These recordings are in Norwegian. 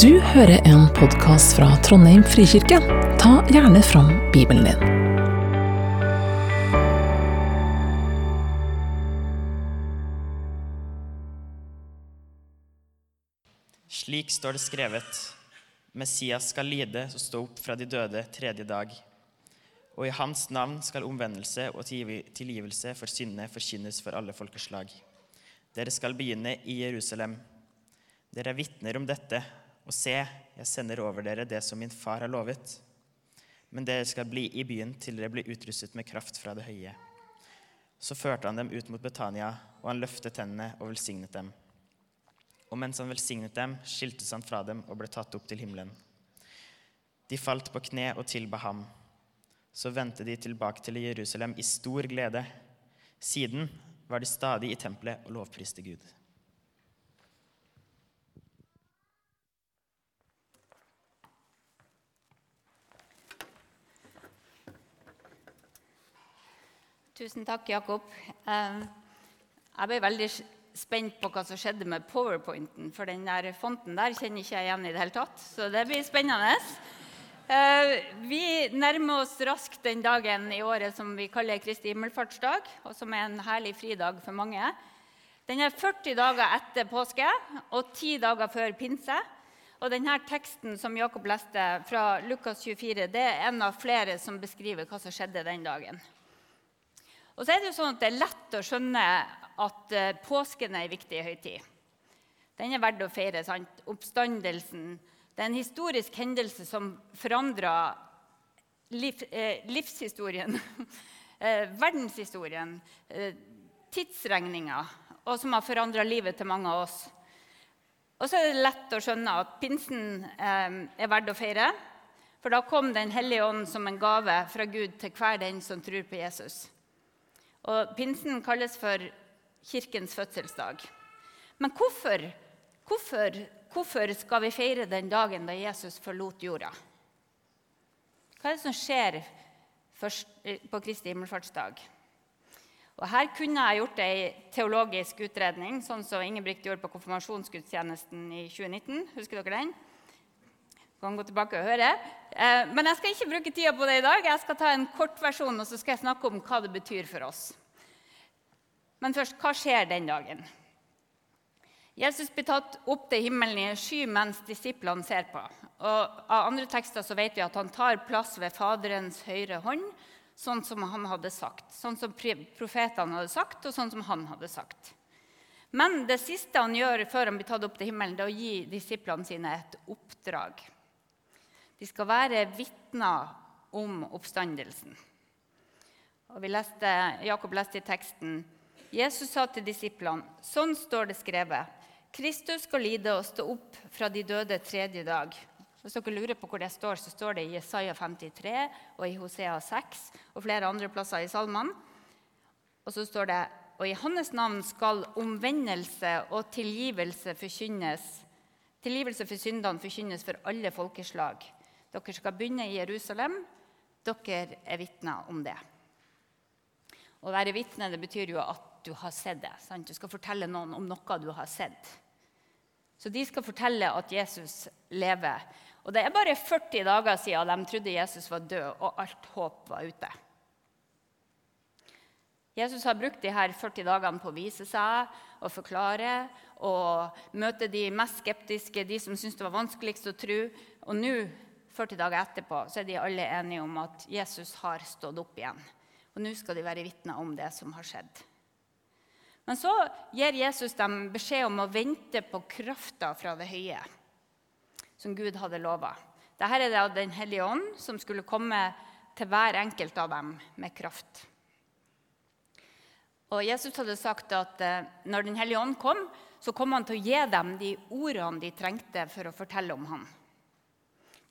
Du hører en podkast fra Trondheim frikirke. Ta gjerne fram Bibelen din. Slik står det skrevet. Messias skal lide og stå opp fra de døde tredje dag. Og i hans navn skal omvendelse og tilgivelse for syndene forkynnes for alle folkeslag. Dere skal begynne i Jerusalem. Dere er vitner om dette, og se, jeg sender over dere det som min far har lovet. Men dere skal bli i byen til dere blir utrustet med kraft fra det høye. Så førte han dem ut mot Betania, og han løftet tennene og velsignet dem. Og mens han velsignet dem, skiltes han fra dem og ble tatt opp til himmelen. De falt på kne og tilba ham. Så vendte de tilbake til Jerusalem i stor glede. Siden var de stadig i tempelet og lovpriste Gud. Tusen takk, Jakob. Eh, jeg ble veldig spent på hva som skjedde med powerpointen, for den der fonten der kjenner ikke jeg igjen i det hele tatt. Så det blir spennende. Eh, vi nærmer oss raskt den dagen i året som vi kaller Kristi himmelfartsdag, og som er en herlig fridag for mange. Den er 40 dager etter påske og 10 dager før pinse. Og denne teksten som Jakob leste fra Lukas 24, det er en av flere som beskriver hva som skjedde den dagen. Og så er Det jo sånn at det er lett å skjønne at eh, påsken er en viktig høytid. Den er verdt å feire. sant? Oppstandelsen det er en historisk hendelse som forandra liv, eh, livshistorien, eh, verdenshistorien, eh, tidsregninga, og som har forandra livet til mange av oss. Og så er det lett å skjønne at pinsen eh, er verdt å feire. For da kom Den hellige ånd som en gave fra Gud til hver den som tror på Jesus. Og Pinsen kalles for kirkens fødselsdag. Men hvorfor, hvorfor Hvorfor skal vi feire den dagen da Jesus forlot jorda? Hva er det som skjer eh, på Kristi himmelfartsdag? Og Her kunne jeg gjort ei teologisk utredning, sånn som Ingebrigt gjorde på konfirmasjonsgudstjenesten i 2019. Husker dere den? Kan gå tilbake og høre. Eh, men jeg skal ikke bruke tida på det i dag. Jeg skal ta en kortversjon og så skal jeg snakke om hva det betyr for oss. Men først, hva skjer den dagen? Jesus blir tatt opp til himmelen i en sky mens disiplene ser på. Og Av andre tekster så vet vi at han tar plass ved Faderens høyre hånd, sånn som han hadde sagt. Sånn som profetene hadde sagt, og sånn som han hadde sagt. Men det siste han gjør før han blir tatt opp til himmelen, det er å gi disiplene sine et oppdrag. De skal være vitner om oppstandelsen. Og leste, Jakob leste i teksten Jesus sa til disiplene, sånn står det skrevet. Kristus skal lide og stå opp fra de døde tredje dag. Hvis dere lurer på hvor det står, så står det i Jesaja 53 og i Hosea 6 og flere andre plasser i salmene. Og så står det og i hans navn skal omvendelse og tilgivelse forkynnes. Tilgivelse for syndene forkynnes for alle folkeslag. Dere skal begynne i Jerusalem. Dere er vitner om det. Å være vitne det betyr jo at du har sett det. Sant? Du skal fortelle noen om noe du har sett. Så de skal fortelle at Jesus lever. Og Det er bare 40 dager siden de trodde Jesus var død, og alt håp var ute. Jesus har brukt de her 40 dagene på å vise seg og forklare og møte de mest skeptiske, de som syntes det var vanskeligst å tro. Og nå, 40 dager etterpå, så er de alle enige om at Jesus har stått opp igjen. Og nå skal de være vitner om det som har skjedd. Men så gir Jesus dem beskjed om å vente på krafta fra det høye, som Gud hadde lova. Dette er det av Den hellige ånd som skulle komme til hver enkelt av dem med kraft. Og Jesus hadde sagt at eh, når Den hellige ånd kom, så kom han til å gi dem de ordene de trengte for å fortelle om ham.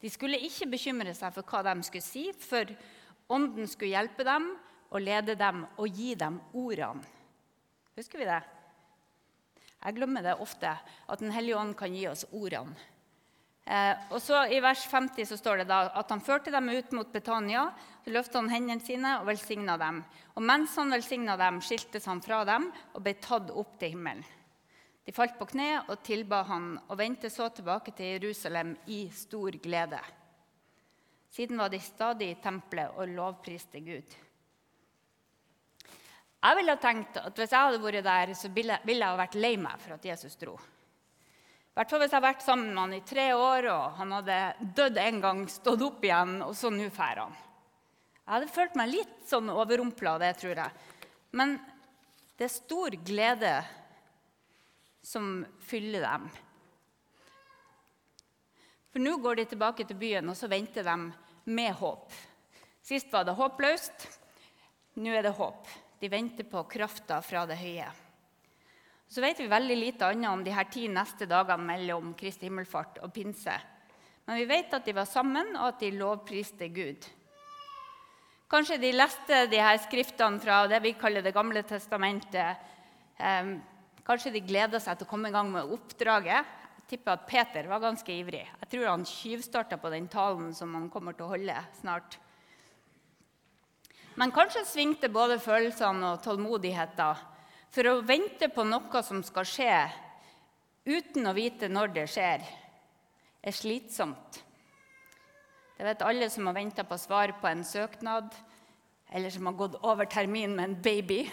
De skulle ikke bekymre seg for hva de skulle si, for Ånden skulle hjelpe dem og lede dem og gi dem ordene Husker vi det? Jeg glemmer det ofte, at Den hellige ånd kan gi oss ordene. Eh, og så I vers 50 så står det da at han førte dem ut mot Betania. Så løftet han hendene sine og velsigna dem. Og mens han velsigna dem, skiltes han fra dem og ble tatt opp til himmelen. De falt på kne og tilba han og vendte så tilbake til Jerusalem i stor glede. Siden var de stadig i tempelet og lovpriste Gud. Jeg ville tenkt at Hvis jeg hadde vært der, så ville jeg ha vært lei meg for at Jesus dro. I hvert fall hvis jeg hadde vært sammen med han i tre år, og han hadde dødd en gang, stått opp igjen, og så nå drar han. Jeg hadde følt meg litt sånn overrumpla av det, tror jeg. Men det er stor glede som fyller dem. For nå går de tilbake til byen, og så venter de med håp. Sist var det håpløst. Nå er det håp. De venter på krafta fra det høye. Så vet vi veldig lite annet om de her ti neste dagene mellom Kristi himmelfart og pinse. Men vi vet at de var sammen, og at de lovpriste Gud. Kanskje de leste de her skriftene fra det vi kaller Det gamle testamentet. Kanskje de gleda seg til å komme i gang med oppdraget Jeg tipper at Peter var ganske ivrig. Jeg tror han tyvstarta på den talen som han kommer til å holde snart. Men kanskje svingte både følelsene og tålmodigheten for å vente på noe som skal skje, uten å vite når det skjer, er slitsomt. Det vet alle som har venta på svar på en søknad, eller som har gått over termin med en baby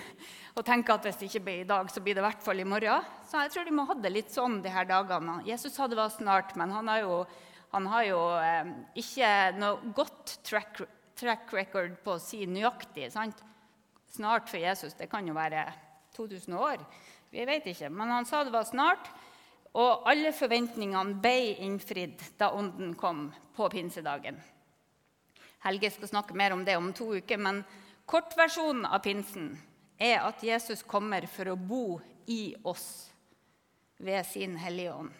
og tenker at hvis det ikke blir i dag, så blir det i hvert fall i morgen. Så jeg tror de må ha det litt sånn de her dagene. Jesus sa det var snart, men han har jo, han har jo eh, ikke noe godt track, track, record på å si nøyaktig. Sant? Snart for Jesus, det kan jo være 2000 år. Vi vet ikke. Men han sa det var snart. Og alle forventningene ble innfridd da ånden kom på pinsedagen. Helge skal snakke mer om det om to uker, men kortversjonen av pinsen er at Jesus kommer for å bo i oss ved sin Hellige Ånd.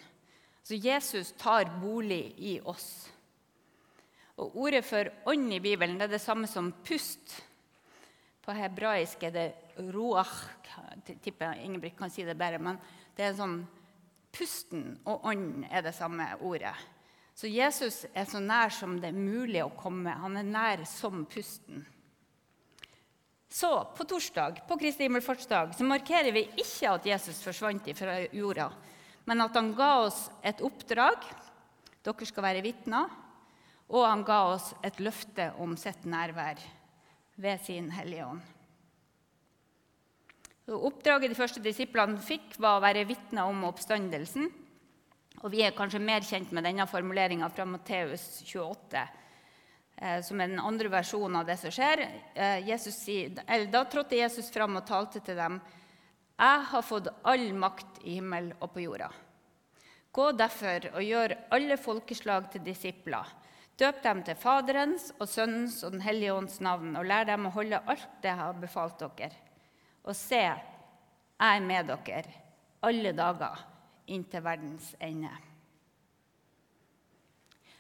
Så Jesus tar bolig i oss. Og Ordet for ånd i Bibelen er det samme som pust. På hebraisk er det ruach. Jeg tipper Ingebrigt kan si det bedre. Men det er sånn pusten og ånd er det samme ordet. Så Jesus er så nær som det er mulig å komme. Han er nær som pusten. Så på torsdag, på Kristi himmelfartsdag, så markerer vi ikke at Jesus forsvant fra jorda, men at han ga oss et oppdrag. Dere skal være vitner. Og han ga oss et løfte om sitt nærvær ved sin Hellige Ånd. Oppdraget de første disiplene fikk, var å være vitner om oppstandelsen. Og Vi er kanskje mer kjent med denne formuleringa fra Matteus 28 Eh, som er den andre versjonen av det som skjer. Eh, sier, da trådte Jesus fram og talte til dem. Jeg har fått all makt i himmel og på jorda. Gå derfor og gjør alle folkeslag til disipler. Døp dem til Faderens og Sønnens og Den hellige ånds navn, og lær dem å holde alt det jeg har befalt dere. Og se, jeg er med dere alle dager inntil verdens ende.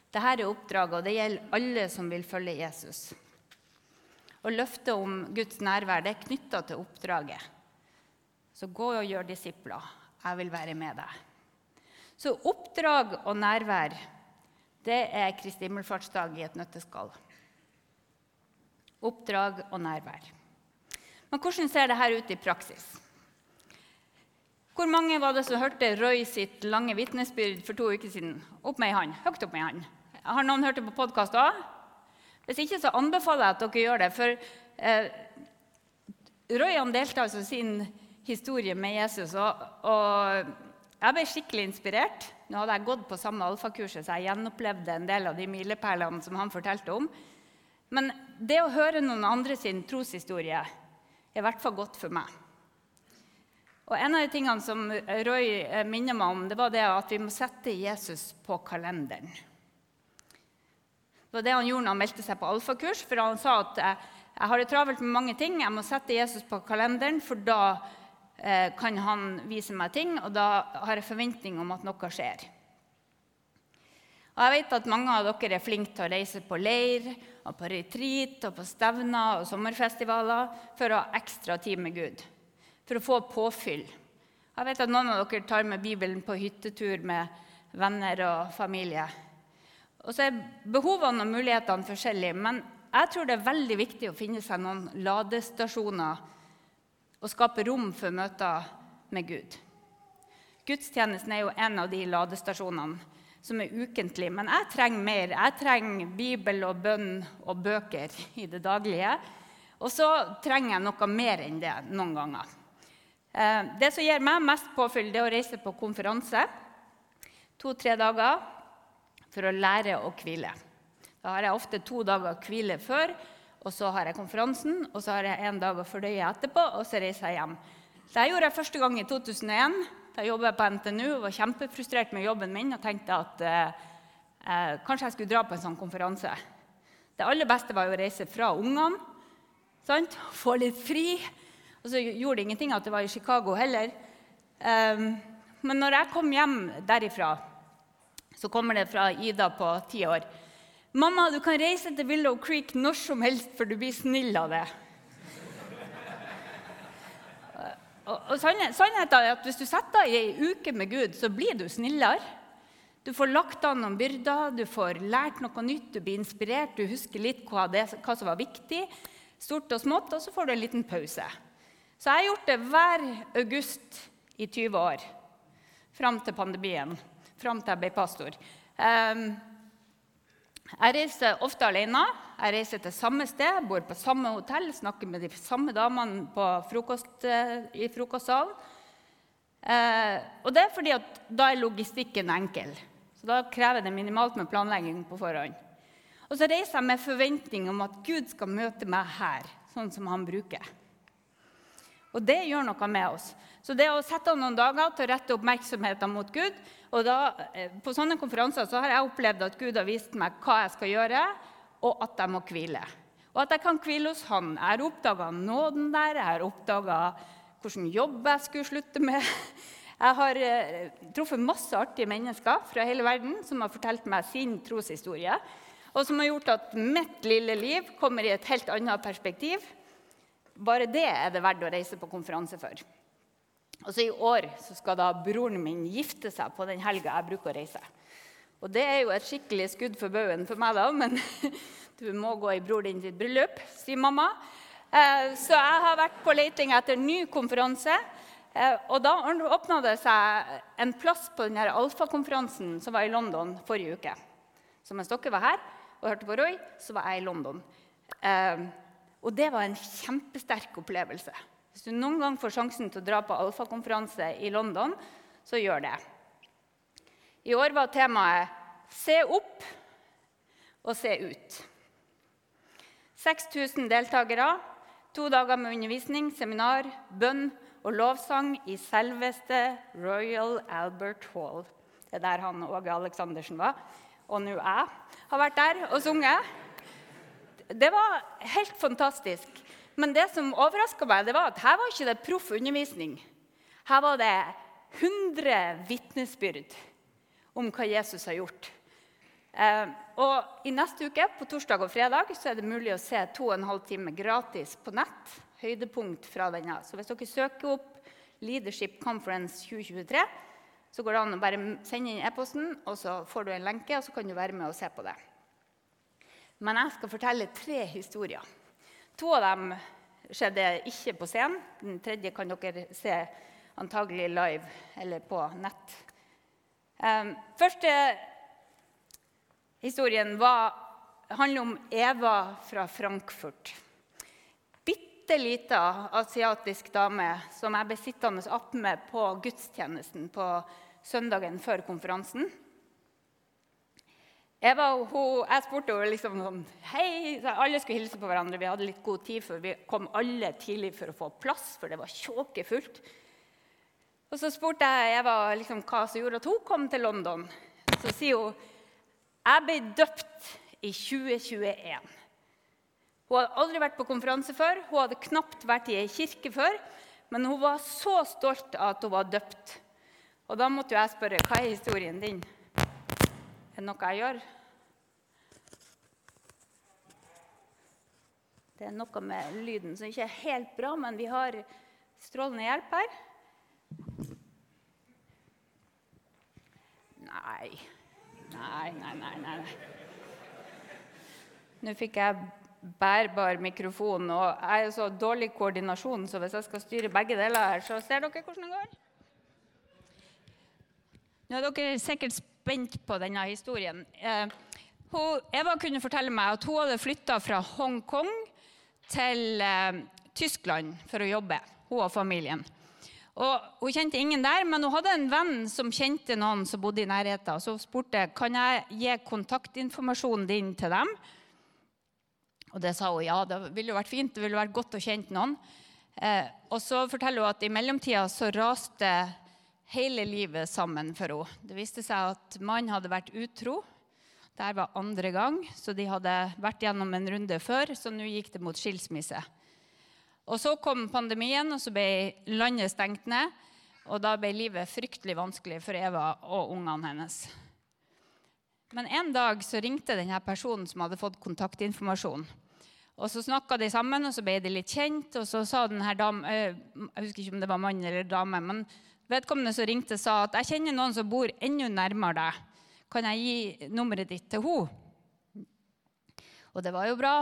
Dette er oppdraget, og det gjelder alle som vil følge Jesus. Og Løftet om Guds nærvær det er knytta til oppdraget. Så gå og gjør disipler. Jeg vil være med deg. Så oppdrag og nærvær, det er Kristi himmelfartsdag i et nøtteskall. Oppdrag og nærvær. Men hvordan ser dette ut i praksis? Hvor mange var det som hørte Roy sitt lange vitnesbyrd for to uker siden? Opp med ei hånd. Høyt opp med ei hånd. Har noen hørt det på podkast òg? Hvis ikke, så anbefaler jeg at dere gjør det. For eh, Roy delte altså sin historie med Jesus, og, og, jeg ble skikkelig inspirert. Nå hadde jeg gått på samme alfakurset, så jeg gjenopplevde en del av de milepælene som han fortalte om. Men det å høre noen andre sin troshistorie er i hvert fall godt for meg. Og En av de tingene som Roy eh, minner meg om, det var det at vi må sette Jesus på kalenderen. Det var det han gjorde når han meldte seg på alfakurs. For han sa at jeg har det travelt med mange ting, jeg må sette Jesus på kalenderen, for da eh, kan han vise meg ting, og da har jeg forventning om at noe skjer. Og jeg vet at mange av dere er flinke til å reise på leir, og på retreat og på stevner og sommerfestivaler for å ha ekstra tid med Gud, for å få påfyll. Jeg vet at noen av dere tar med Bibelen på hyttetur med venner og familie. Og så er behovene og mulighetene forskjellige. Men jeg tror det er veldig viktig å finne seg noen ladestasjoner og skape rom for møter med Gud. gudstjenesten er jo en av de ladestasjonene som er ukentlig. Men jeg trenger mer. Jeg trenger Bibel og bønn og bøker i det daglige. Og så trenger jeg noe mer enn det noen ganger. Eh, det som gir meg mest påfyll, det er å reise på konferanse to-tre dager for å lære å hvile. Da har jeg ofte to dager hvile før, og så har jeg konferansen, og så har jeg en dag å fordøye etterpå, og så reiser jeg hjem. Det gjorde jeg første gang i 2001. Da jobbet jeg på NTNU og var kjempefrustrert med jobben min og tenkte at eh, eh, kanskje jeg skulle dra på en sånn konferanse. Det aller beste var jo å reise fra ungene, sant? få litt fri. Og så gjorde det ingenting at det var i Chicago heller. Um, men når jeg kom hjem derifra, så kommer det fra Ida på ti år. 'Mamma, du kan reise til Willow Creek når som helst, for du blir snill av det.' Og, Sannheten er at hvis du setter deg ei uke med Gud, så blir du snillere. Du får lagt an noen byrder, du får lært noe nytt, du blir inspirert, du husker litt hva, det, hva som var viktig, stort og smått, og så får du en liten pause. Så jeg har gjort det hver august i 20 år, fram til pandemien, fram til jeg ble pastor. Um, jeg reiser ofte alene. Jeg reiser til samme sted, bor på samme hotell, snakker med de samme damene frokost, eh, i frokostsalen. Eh, og det er fordi at da er logistikken enkel. Så Da krever det minimalt med planlegging på forhånd. Og så reiser jeg med forventning om at Gud skal møte meg her, sånn som han bruker. Og det gjør noe med oss. Så det å sette av noen dager til å rette oppmerksomheten mot Gud og da, eh, På sånne konferanser så har jeg opplevd at Gud har vist meg hva jeg skal gjøre, og at jeg må hvile. Og at jeg kan hvile hos Han. Jeg har oppdaga nåden der. Jeg har oppdaga hvilken jobb jeg skulle slutte med. Jeg har eh, truffet masse artige mennesker fra hele verden som har fortalt meg sin troshistorie, og som har gjort at mitt lille liv kommer i et helt annet perspektiv. Bare det er det verdt å reise på konferanse for. Og så I år så skal da broren min gifte seg på den helga jeg bruker å reise. Og Det er jo et skikkelig skudd for baugen for meg, da, men du må gå i bror din sitt bryllup, sier mamma. Eh, så jeg har vært på leiting etter ny konferanse. Eh, og da åpna det seg en plass på denne alfakonferansen som var i London forrige uke. Så mens dere var her og hørte på Roy, så var jeg i London. Og det var en kjempesterk opplevelse. Hvis du noen gang får sjansen til å dra på alfakonferanse i London, så gjør det. I år var temaet 'Se opp og se ut'. 6000 deltakere, to dager med undervisning, seminar, bønn og lovsang i selveste Royal Albert Hall. Det er der han Åge Aleksandersen var. Og nå jeg har vært der og sunget. Det var helt fantastisk. Men det som overraska meg, det var at her var ikke det proff undervisning. Her var det 100 vitnesbyrd om hva Jesus har gjort. Eh, og I neste uke, på torsdag og fredag, så er det mulig å se to og en halv time gratis på nett. Høydepunkt fra denne. Så hvis dere søker opp Leadership Conference 2023, så går det an å bare sende inn e-posten, og så får du en lenke, og så kan du være med og se på det. Men jeg skal fortelle tre historier. To av dem skjedde ikke på scenen. Den tredje kan dere se antagelig live eller på nett. Um, første historien var, handler om Eva fra Frankfurt. Bitte lita asiatisk dame som jeg ble sittende attmed på gudstjenesten på søndagen før konferansen. Eva, hun, jeg spurte henne liksom sånn Hei! Alle skulle hilse på hverandre. Vi hadde litt god tid, for vi kom alle tidlig for å få plass, for det var tjåkefullt. Og så spurte jeg Eva liksom, hva som gjorde at hun kom til London. Så sier hun jeg ble døpt i 2021. Hun hadde aldri vært på konferanse før, hun hadde knapt vært i ei kirke før. Men hun var så stolt av at hun var døpt. Og da måtte jeg spørre hva er historien din er noe jeg gjør? Det er noe med lyden som ikke er helt bra, men vi har strålende hjelp her. Nei. Nei, nei, nei. nei. Nå fikk jeg bærbar mikrofon, og jeg er så dårlig koordinasjon, så hvis jeg skal styre begge deler her, så ser dere hvordan det går. Nå er dere sikkert spent på denne historien. Eh, hun, Eva kunne fortelle meg at hun hadde flytta fra Hongkong til eh, Tyskland for å jobbe, hun og familien. Og Hun kjente ingen der, men hun hadde en venn som kjente noen som bodde i nærheten. Så hun spurte kan jeg gi kontaktinformasjonen din til dem. Og det sa hun ja, det ville vært fint. Det ville vært godt å kjenne noen. Eh, og så forteller hun at i mellomtida så raste hele livet sammen for henne. Det viste seg at mannen hadde vært utro. Dette var andre gang, så de hadde vært gjennom en runde før. Så nå gikk det mot skilsmisse. Og Så kom pandemien, og så ble landet stengt ned. Og da ble livet fryktelig vanskelig for Eva og ungene hennes. Men en dag så ringte denne personen som hadde fått kontaktinformasjon. Og Så snakka de sammen, og så ble de litt kjent. Og så sa denne dame, Jeg husker ikke om det var mann eller dame, men vedkommende som ringte, sa at jeg kjenner noen som bor enda nærmere deg. Kan jeg gi nummeret ditt til henne? Og det var jo bra.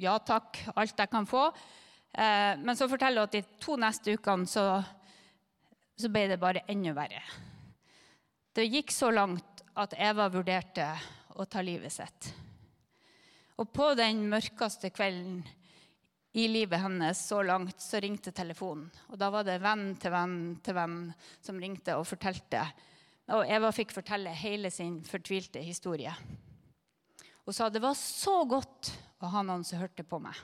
Ja takk, alt jeg kan få. Eh, men så forteller hun at de to neste ukene så, så ble det bare enda verre. Det gikk så langt at Eva vurderte å ta livet sitt. Og på den mørkeste kvelden i livet hennes så langt, så ringte telefonen. Og da var det venn til venn til venn som ringte og fortalte. Og Eva fikk fortelle hele sin fortvilte historie. Hun sa det var så godt å ha noen som hørte på meg.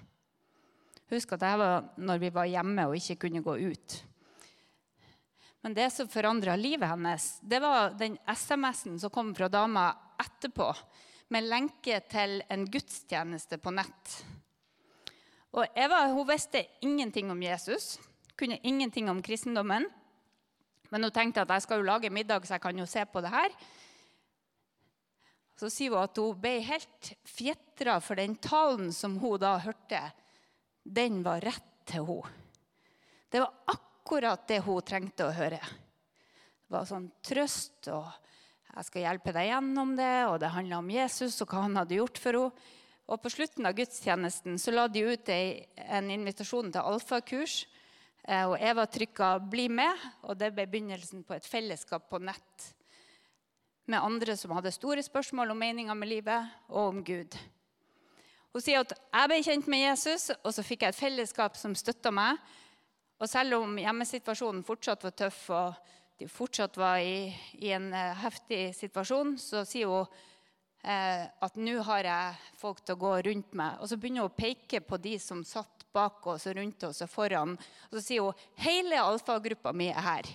Husk at det var når vi var hjemme og ikke kunne gå ut. Men det som forandra livet hennes, det var den SMS-en som kom fra dama etterpå, med lenke til en gudstjeneste på nett. Og Eva hun visste ingenting om Jesus, kunne ingenting om kristendommen. Men hun tenkte at jeg skal jo lage middag, så jeg kan jo se på det her. Så sier hun at hun ble helt fjetra for den talen som hun da hørte den var rett til henne. Det var akkurat det hun trengte å høre. Det var sånn trøst og 'jeg skal hjelpe deg gjennom det', og det handla om Jesus og hva han hadde gjort for henne. Og På slutten av gudstjenesten så la de ut en invitasjon til alfakurs. Eh, og Eva trykka 'bli med', og det ble begynnelsen på et fellesskap på nett med andre som hadde store spørsmål om meninga med livet og om Gud. Hun sier at jeg ble kjent med Jesus, og så fikk jeg et fellesskap som støtta meg. Og selv om hjemmesituasjonen fortsatt var tøff, og de fortsatt var i, i en uh, heftig situasjon, så sier hun at nå har jeg folk til å gå rundt meg. Og så begynner hun å peke på de som satt bak oss og rundt oss og foran. Og så sier hun hele alfagruppa mi er her.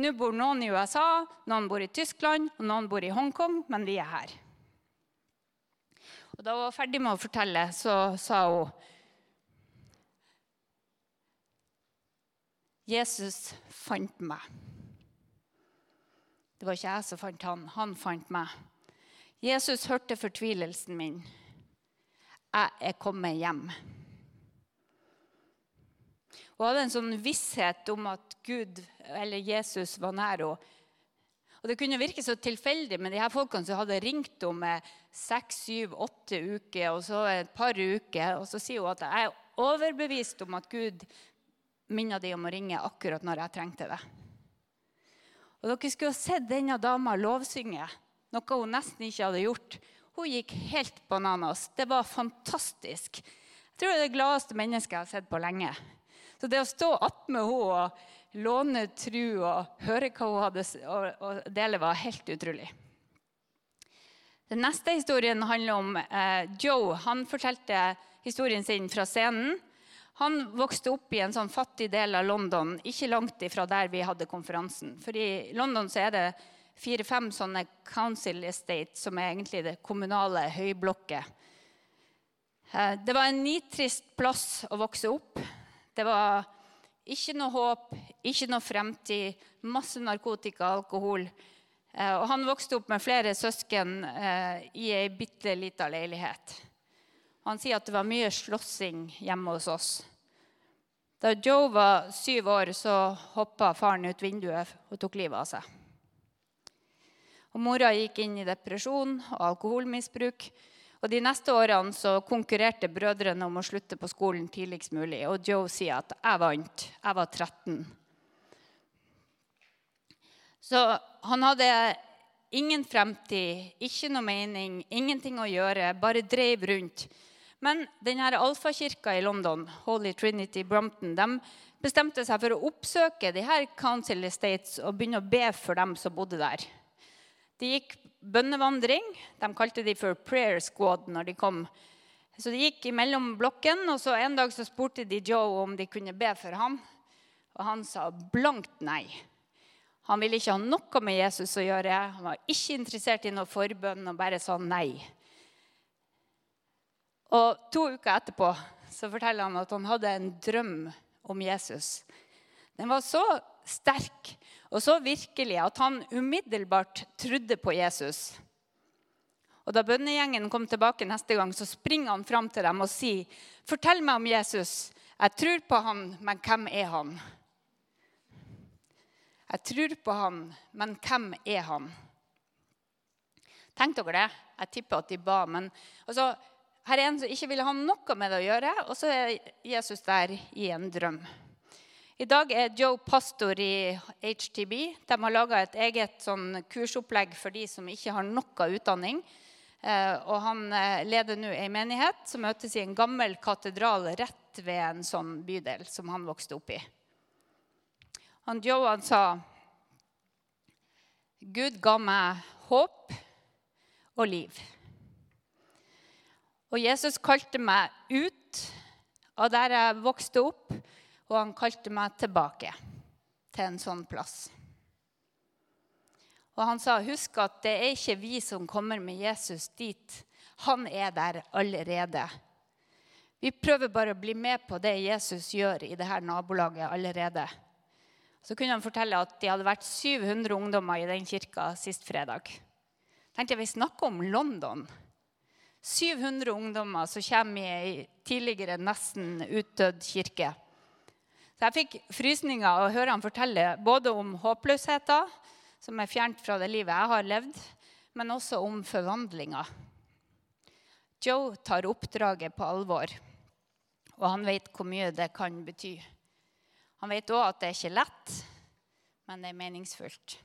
Nå bor noen i USA, noen bor i Tyskland, og noen bor i Hongkong, men vi er her. Og da hun var ferdig med å fortelle, så sa hun Jesus fant meg. Det var ikke jeg som fant han, han fant meg. Jesus hørte fortvilelsen min. Jeg er kommet hjem. Hun hadde en sånn visshet om at Gud eller Jesus var nær henne. Og Det kunne virke så tilfeldig med de her folkene som hadde ringt henne seks, syv, åtte uker og så et par uker. Og så sier hun at jeg er overbevist om at Gud minner de om å ringe akkurat når jeg trengte det. Og Dere skulle ha sett denne dama lovsynge, noe hun nesten ikke hadde gjort. Hun gikk helt bananas. Det var fantastisk. Jeg tror det er det gladeste mennesket jeg har sett på lenge. Så det å stå attmed henne og låne tru og høre hva hun hadde å dele, var helt utrolig. Den neste historien handler om eh, Joe. Han fortalte historien sin fra scenen. Han vokste opp i en sånn fattig del av London, ikke langt ifra der vi hadde konferansen. For i London så er det fire-fem sånne council estate, som er egentlig det kommunale høyblokket. Eh, det var en nitrist plass å vokse opp. Det var ikke noe håp, ikke noe fremtid, masse narkotika, alkohol. Eh, og han vokste opp med flere søsken eh, i ei bitte lita leilighet. Han sier at det var mye slåssing hjemme hos oss. Da Joe var syv år, så hoppa faren ut vinduet og tok livet av seg. Og Mora gikk inn i depresjon og alkoholmisbruk. Og De neste årene så konkurrerte brødrene om å slutte på skolen tidligst mulig. Og Joe sier at 'jeg vant. Jeg var 13'. Så han hadde ingen fremtid, ikke noe mening, ingenting å gjøre, bare drev rundt. Men denne alfakirka i London, Holy Trinity Brompton, de bestemte seg for å oppsøke de her Council Estates og begynne å be for dem som bodde der. De gikk bønnevandring. De kalte de for prayer squad når de kom. Så de gikk imellom blokken, og så en dag så spurte de Joe om de kunne be for ham. Og han sa blankt nei. Han ville ikke ha noe med Jesus å gjøre. Han var ikke interessert i noe forbønn og bare sa nei. Og To uker etterpå så forteller han at han hadde en drøm om Jesus. Den var så sterk og så virkelig at han umiddelbart trodde på Jesus. Og Da bønnegjengen kom tilbake neste gang, så springer han fram til dem og sier, 'Fortell meg om Jesus. Jeg tror på han, men hvem er han?' Jeg tror på han, men hvem er han? Tenk dere det. Jeg tipper at de ba. Men altså, her er en som ikke ville ha noe med det å gjøre, og så er Jesus der i en drøm. I dag er Joe pastor i HTB. De har laga et eget sånn kursopplegg for de som ikke har noe utdanning. Eh, og han eh, leder nå ei menighet som møtes i en gammel katedral rett ved en sånn bydel som han vokste opp i. Han Joe han sa Gud ga meg håp og liv. Og Jesus kalte meg ut av der jeg vokste opp og han kalte meg tilbake til en sånn plass. Og han sa, 'Husk at det er ikke vi som kommer med Jesus dit. Han er der allerede.' Vi prøver bare å bli med på det Jesus gjør i dette nabolaget allerede. Så kunne han fortelle at de hadde vært 700 ungdommer i den kirka sist fredag. Tenkte jeg, Vi snakker om London. 700 ungdommer som kommer i tidligere nesten utdødd kirke. Så jeg fikk frysninger av å høre han fortelle både om håpløsheten, som er fjernt fra det livet jeg har levd, men også om forvandlinga. Joe tar oppdraget på alvor, og han vet hvor mye det kan bety. Han vet òg at det er ikke lett, men det er meningsfullt.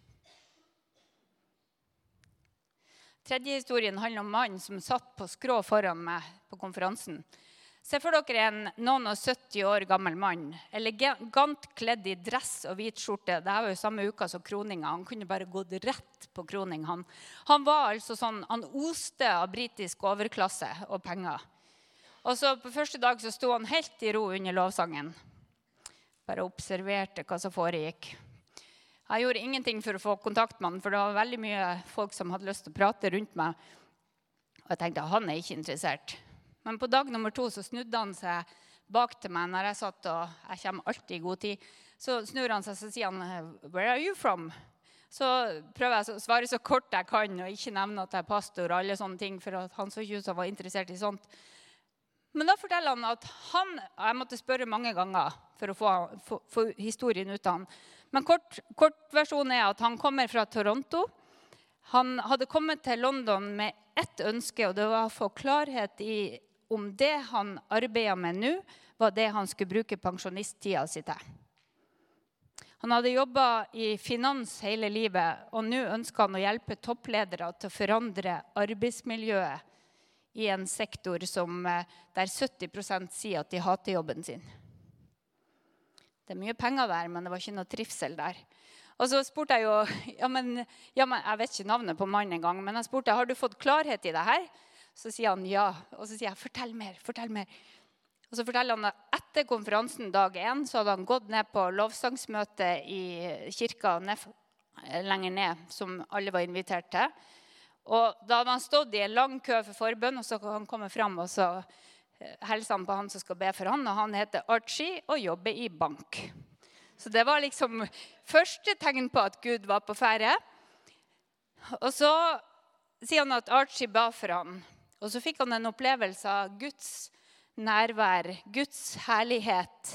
Tredje historien handler om mannen som satt på skrå foran meg på konferansen. Se for dere en noen og 70 år gammel mann, elegant kledd i dress og hvit skjorte. Dette var jo samme uka som kroninga. Han kunne bare gått rett på kroning. Han, han var altså sånn, han oste av britisk overklasse og penger. Og så På første dag så sto han helt i ro under lovsangen. Bare observerte hva som foregikk. Jeg gjorde ingenting for å få kontakt med han, for det var veldig mye folk som hadde lyst til å prate rundt meg. Og jeg tenkte han er ikke interessert. Men på dag nummer to så snudde han seg bak til meg når jeg satt og jeg kommer alltid i god tid. Så snur han seg og sier han, 'Where are you from?' Så prøver jeg å svare så kort jeg kan og ikke nevne at jeg er pastor. og alle sånne ting, for Han så ikke ut som han var interessert i sånt. Men da forteller han at han Jeg måtte spørre mange ganger for å få, få, få historien ut av han. Men kort, kortversjonen er at han kommer fra Toronto. Han hadde kommet til London med ett ønske, og det var å få klarhet i om det han arbeida med nå, var det han skulle bruke pensjonisttida si til. Han hadde jobba i finans hele livet, og nå ønsker han å hjelpe toppledere til å forandre arbeidsmiljøet i en sektor som, eh, der 70% sier at de hater jobben sin. Det er mye penger der, men det var ikke noe trivsel der. Og så spurte jeg jo ja, men, ja, men Jeg vet ikke navnet på mannen engang, men jeg spurte har du fått klarhet i det her. Så sier han ja. Og så sier jeg 'fortell mer', fortell mer. Og så forteller han at Etter konferansen dag én så hadde han gått ned på lovsangsmøte i kirka ned, lenger ned, som alle var invitert til. Og Da hadde han stått i en lang kø for forbønn, og så han komme fram og så eh, hilser han på han som skal be for han, og Han heter Archie og jobber i bank. Så det var liksom første tegn på at Gud var på ferde. Og så sier han at Archie ba for han. Og så fikk han en opplevelse av Guds nærvær, Guds herlighet,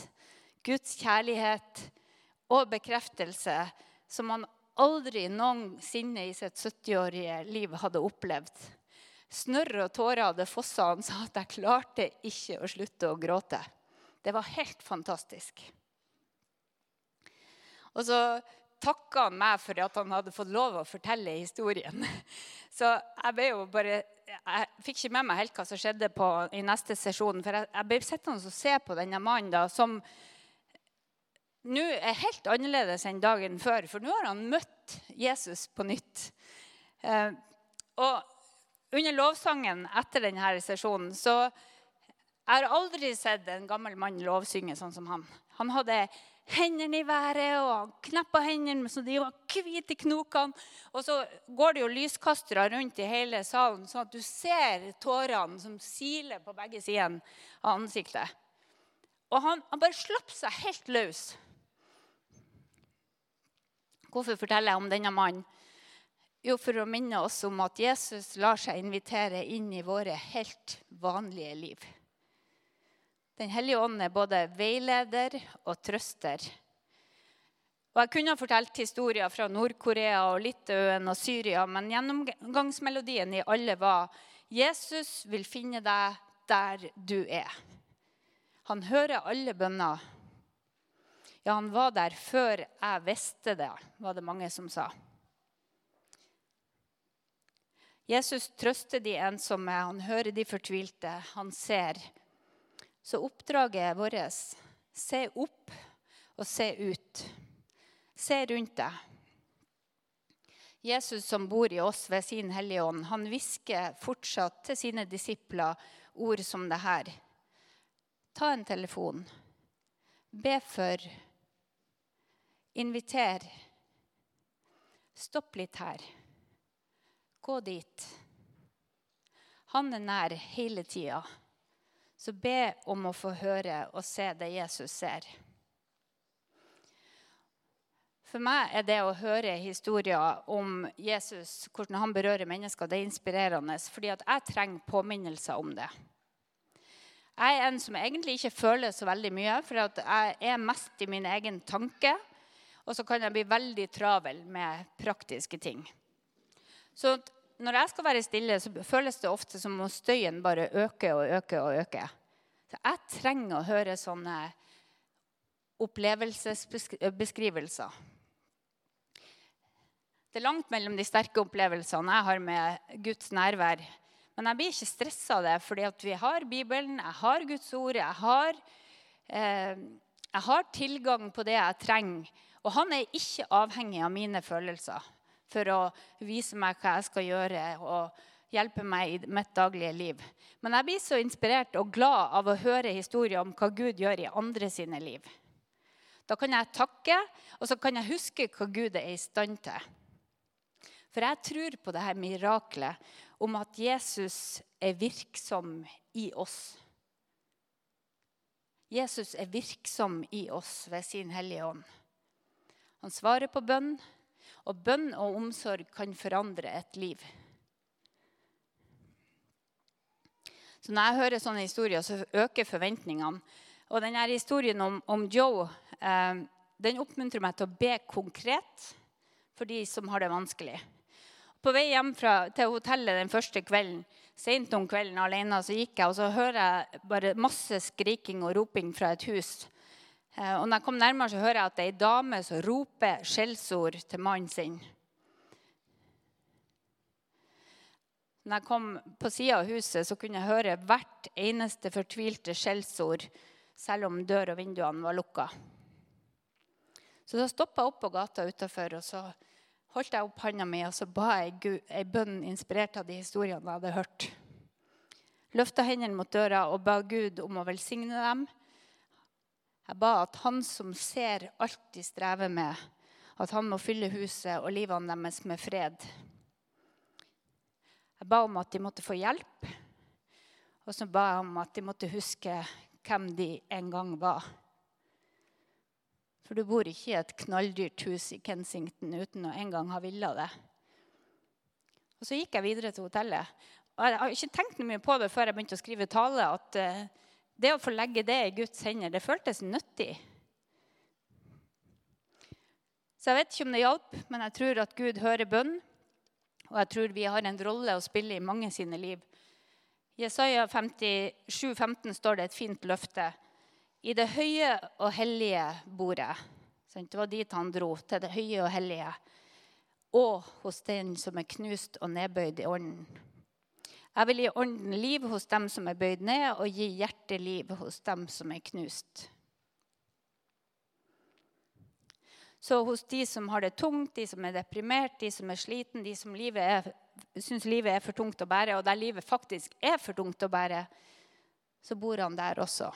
Guds kjærlighet og bekreftelse som han aldri noensinne i sitt 70-årige liv hadde opplevd. Snørr og tårer hadde fossa. Han sa at 'jeg klarte ikke å slutte å gråte'. Det var helt fantastisk. Og så takka han meg for at han hadde fått lov å fortelle historien. Så jeg ble jo bare Jeg fikk ikke med meg helt hva som skjedde på, i neste sesjon. For jeg, jeg ble sittende og se på denne mannen da, som nå er helt annerledes enn dagen før. For nå har han møtt Jesus på nytt. Eh, og under lovsangen etter denne sesjonen så jeg har aldri sett en gammel mann lovsynge sånn som han. Han hadde hendene i været, og han kneppa hendene så de var hvite i knokene. Og så går det jo lyskastere rundt i hele salen, sånn at du ser tårene som siler på begge sider av ansiktet. Og han, han bare slapp seg helt løs. Hvorfor forteller jeg om denne mannen? Jo, for å minne oss om at Jesus lar seg invitere inn i våre helt vanlige liv. Den hellige ånd er både veileder og trøster. Og Jeg kunne ha fortalt historier fra Nord-Korea, og Litauen og Syria, men gjennomgangsmelodien i alle var Jesus vil finne deg der du er. Han hører alle bønner. Ja, han var der før jeg visste det, var det mange som sa. Jesus trøster de ensomme, han hører de fortvilte, han ser. Så oppdraget vårt se opp og se ut. Se rundt deg. Jesus som bor i oss ved sin Hellige Ånd, han hvisker fortsatt til sine disipler ord som det her. Ta en telefon. Be for. Inviter. Stopp litt her. Gå dit. Han er nær hele tida. Så be om å få høre og se det Jesus ser. For meg er det å høre historier om Jesus, hvordan han berører mennesker, det er inspirerende. Fordi jeg trenger påminnelser om det. Jeg er en som egentlig ikke føler så veldig mye, for jeg er mest i min egen tanke. Og så kan jeg bli veldig travel med praktiske ting. Så når jeg skal være stille, så føles det ofte som om støyen bare øker og øker og øker. Så jeg trenger å høre sånne opplevelsesbeskrivelser. Det er langt mellom de sterke opplevelsene jeg har med Guds nærvær. Men jeg blir ikke stressa av det, fordi vi har Bibelen, jeg har Guds ord, jeg har, eh, jeg har tilgang på det jeg trenger. Og han er ikke avhengig av mine følelser for å vise meg hva jeg skal gjøre og hjelpe meg i mitt daglige liv. Men jeg blir så inspirert og glad av å høre historier om hva Gud gjør i andre sine liv. Da kan jeg takke, og så kan jeg huske hva Gud er i stand til. For jeg tror på det her miraklet om at Jesus er virksom i oss. Jesus er virksom i oss ved sin Hellige Ånd. Han svarer på bønn, og bønn og omsorg kan forandre et liv. Så Når jeg hører sånne historier, så øker forventningene. Og denne historien om, om Joe eh, den oppmuntrer meg til å be konkret for de som har det vanskelig. På vei hjem fra, til hotellet den første kvelden, sent om kvelden alene, så gikk jeg, og så hører jeg bare masse skriking og roping fra et hus. Eh, og når jeg kom nærmere, så hører jeg at det er ei dame som roper skjellsord til mannen sin. Når jeg kom på sida av huset, så kunne jeg høre hvert eneste fortvilte skjellsord, selv om dør og vinduene var lukka. Så da stoppa jeg opp på gata utafor, og så holdt jeg opp handa mi og så ba jeg ei bønn inspirert av de historiene jeg hadde hørt. Løfta hendene mot døra og ba Gud om å velsigne dem jeg ba at han som ser alt de strever med, at han må fylle huset og livene deres med fred. Jeg ba om at de måtte få hjelp, og så ba jeg om at de måtte huske hvem de en gang var. For du bor ikke i et knalldyrt hus i Kensington uten å en gang ha villa det. Og Så gikk jeg videre til hotellet. Og Jeg har ikke tenkt noe mye på det før jeg begynte å skrive tale. at uh, det å få legge det i Guds hender, det føltes nyttig. Så jeg vet ikke om det hjalp, men jeg tror at Gud hører bønn. Og jeg tror vi har en rolle å spille i mange sine liv. I Jesaja 57, 15 står det et fint løfte. I det høye og hellige bordet Det var dit han dro, til det høye og hellige. Og hos den som er knust og nedbøyd i ånden. Jeg vil gi ånden liv hos dem som er bøyd ned, og gi hjerteliv hos dem som er knust. Så hos de som har det tungt, de som er deprimert, de som er sliten, de som livet syns livet er for tungt å bære, og der livet faktisk er for tungt å bære, så bor han der også.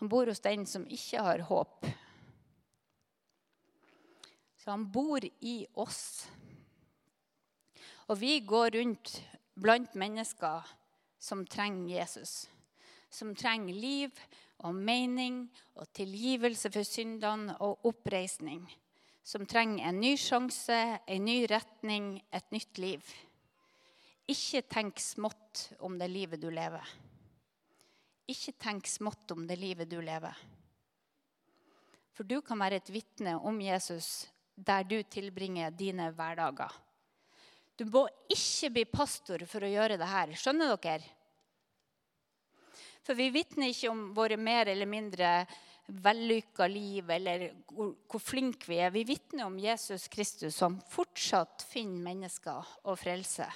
Han bor hos den som ikke har håp. Så han bor i oss. Og vi går rundt blant mennesker som trenger Jesus. Som trenger liv og mening og tilgivelse for syndene og oppreisning. Som trenger en ny sjanse, en ny retning, et nytt liv. Ikke tenk smått om det livet du lever. Ikke tenk smått om det livet du lever. For du kan være et vitne om Jesus der du tilbringer dine hverdager. Du må ikke bli pastor for å gjøre det her. Skjønner dere? For vi vitner ikke om våre mer eller mindre vellykka liv eller hvor, hvor flinke vi er. Vi vitner om Jesus Kristus som fortsatt finner mennesker og frelse.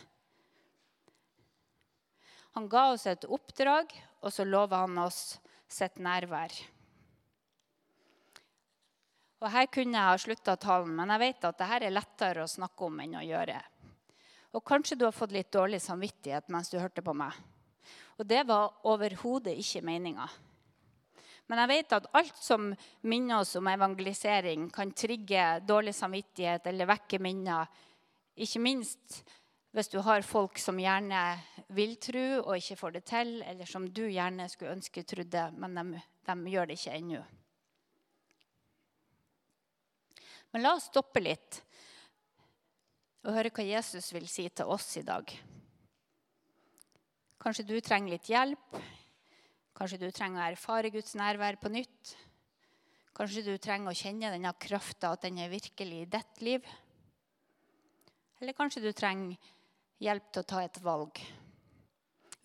Han ga oss et oppdrag, og så lover han oss sitt nærvær. Og Her kunne jeg ha slutta talen, men jeg vet at dette er lettere å snakke om enn å gjøre. Og kanskje du har fått litt dårlig samvittighet mens du hørte på meg. Og det var overhodet ikke meninga. Men jeg vet at alt som minner oss om evangelisering, kan trigge dårlig samvittighet eller vekke minner. Ikke minst hvis du har folk som gjerne vil tro og ikke får det til, eller som du gjerne skulle ønske trodde, men de, de gjør det ikke ennå. Men la oss stoppe litt og høre hva Jesus vil si til oss i dag. Kanskje du trenger litt hjelp. Kanskje du trenger å erfare Guds nærvær på nytt. Kanskje du trenger å kjenne denne krafta, at den er virkelig i ditt liv. Eller kanskje du trenger hjelp til å ta et valg.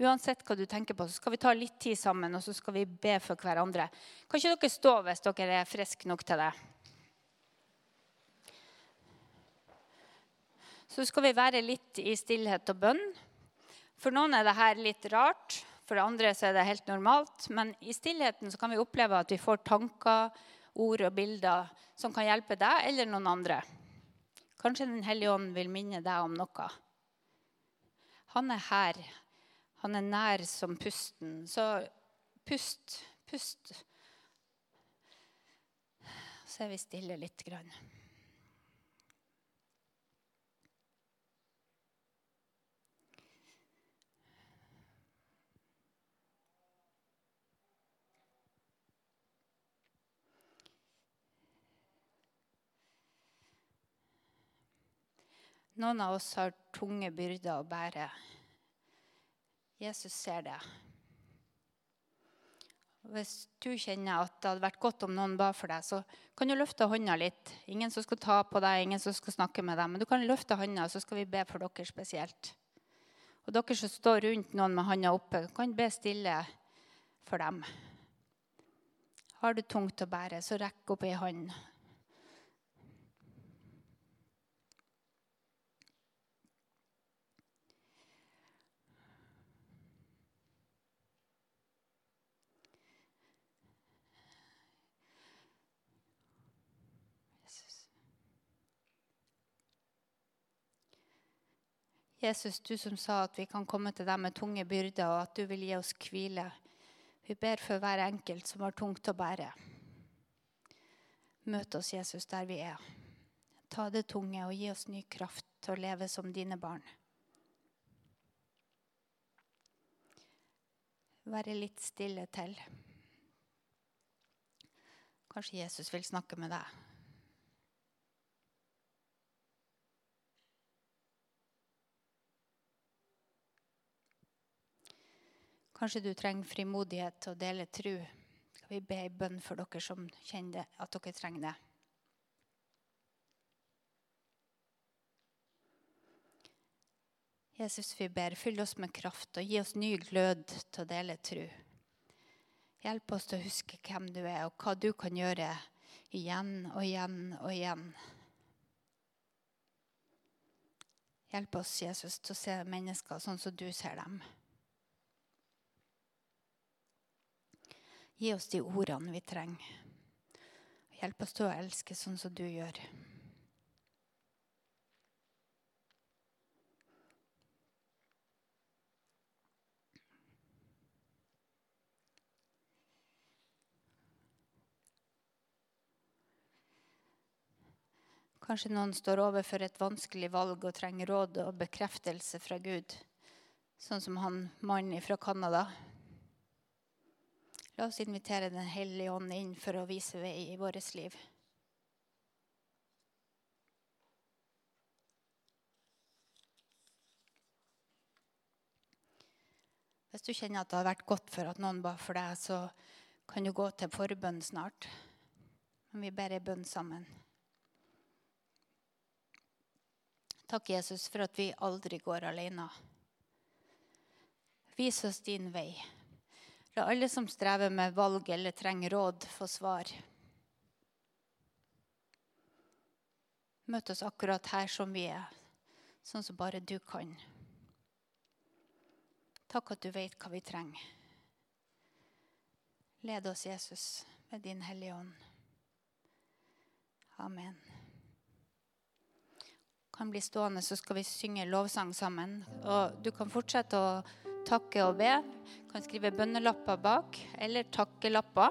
Uansett hva du tenker på, så skal vi ta litt tid sammen og så skal vi be for hverandre. Kan ikke dere stå hvis dere er friske nok til det? Så skal vi være litt i stillhet og bønn. For noen er dette litt rart, for andre så er det helt normalt. Men i stillheten så kan vi oppleve at vi får tanker, ord og bilder som kan hjelpe deg eller noen andre. Kanskje Den hellige ånd vil minne deg om noe. Han er her. Han er nær som pusten. Så pust, pust. Så er vi stille litt. Grann. Noen av oss har tunge byrder å bære. Jesus ser det. Hvis du kjenner at det hadde vært godt om noen ba for deg, så kan du løfte hånda litt. Ingen som skal ta på deg, ingen som skal snakke med deg. Men du kan løfte hånda, så skal vi be for dere spesielt. Og dere som står rundt noen med hånda oppe, kan be stille for dem. Har du tungt å bære, så rekk opp ei hånd. Jesus, du som sa at vi kan komme til deg med tunge byrder, og at du vil gi oss hvile. Vi ber for hver enkelt som har tungt å bære. Møt oss, Jesus, der vi er. Ta det tunge og gi oss ny kraft til å leve som dine barn. Være litt stille til. Kanskje Jesus vil snakke med deg. Kanskje du trenger frimodighet til å dele tru. Skal vi be ei bønn for dere som kjenner at dere trenger det? Jesus, vi ber, fyll oss med kraft og gi oss ny glød til å dele tru. Hjelp oss til å huske hvem du er, og hva du kan gjøre igjen og igjen og igjen. Hjelp oss, Jesus, til å se mennesker sånn som du ser dem. Gi oss de ordene vi trenger. Hjelp oss til å elske sånn som du gjør. Kanskje noen står overfor et vanskelig valg og trenger råd og bekreftelse fra Gud, sånn som han mannen fra Canada. La oss invitere Den hellige ånd inn for å vise vei i vårt liv. Hvis du kjenner at det har vært godt for at noen ba for deg, så kan du gå til forbønn snart. Men vi ber ei bønn sammen. Takk, Jesus, for at vi aldri går alene. Vis oss din vei. La alle som strever med valg eller trenger råd, få svar. Møt oss akkurat her som vi er, sånn som bare du kan. Takk at du vet hva vi trenger. Led oss, Jesus, med din Hellige Ånd. Amen. Kan bli stående, så skal vi synge lovsang sammen. Og du kan fortsette å takke og be. Du kan skrive bønnelapper bak, eller takkelapper.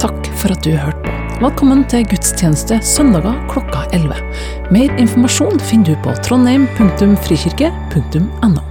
Takk for at du hørte på. Velkommen til gudstjeneste søndager klokka 11. Mer informasjon finner du på trondheim.frikirke.no.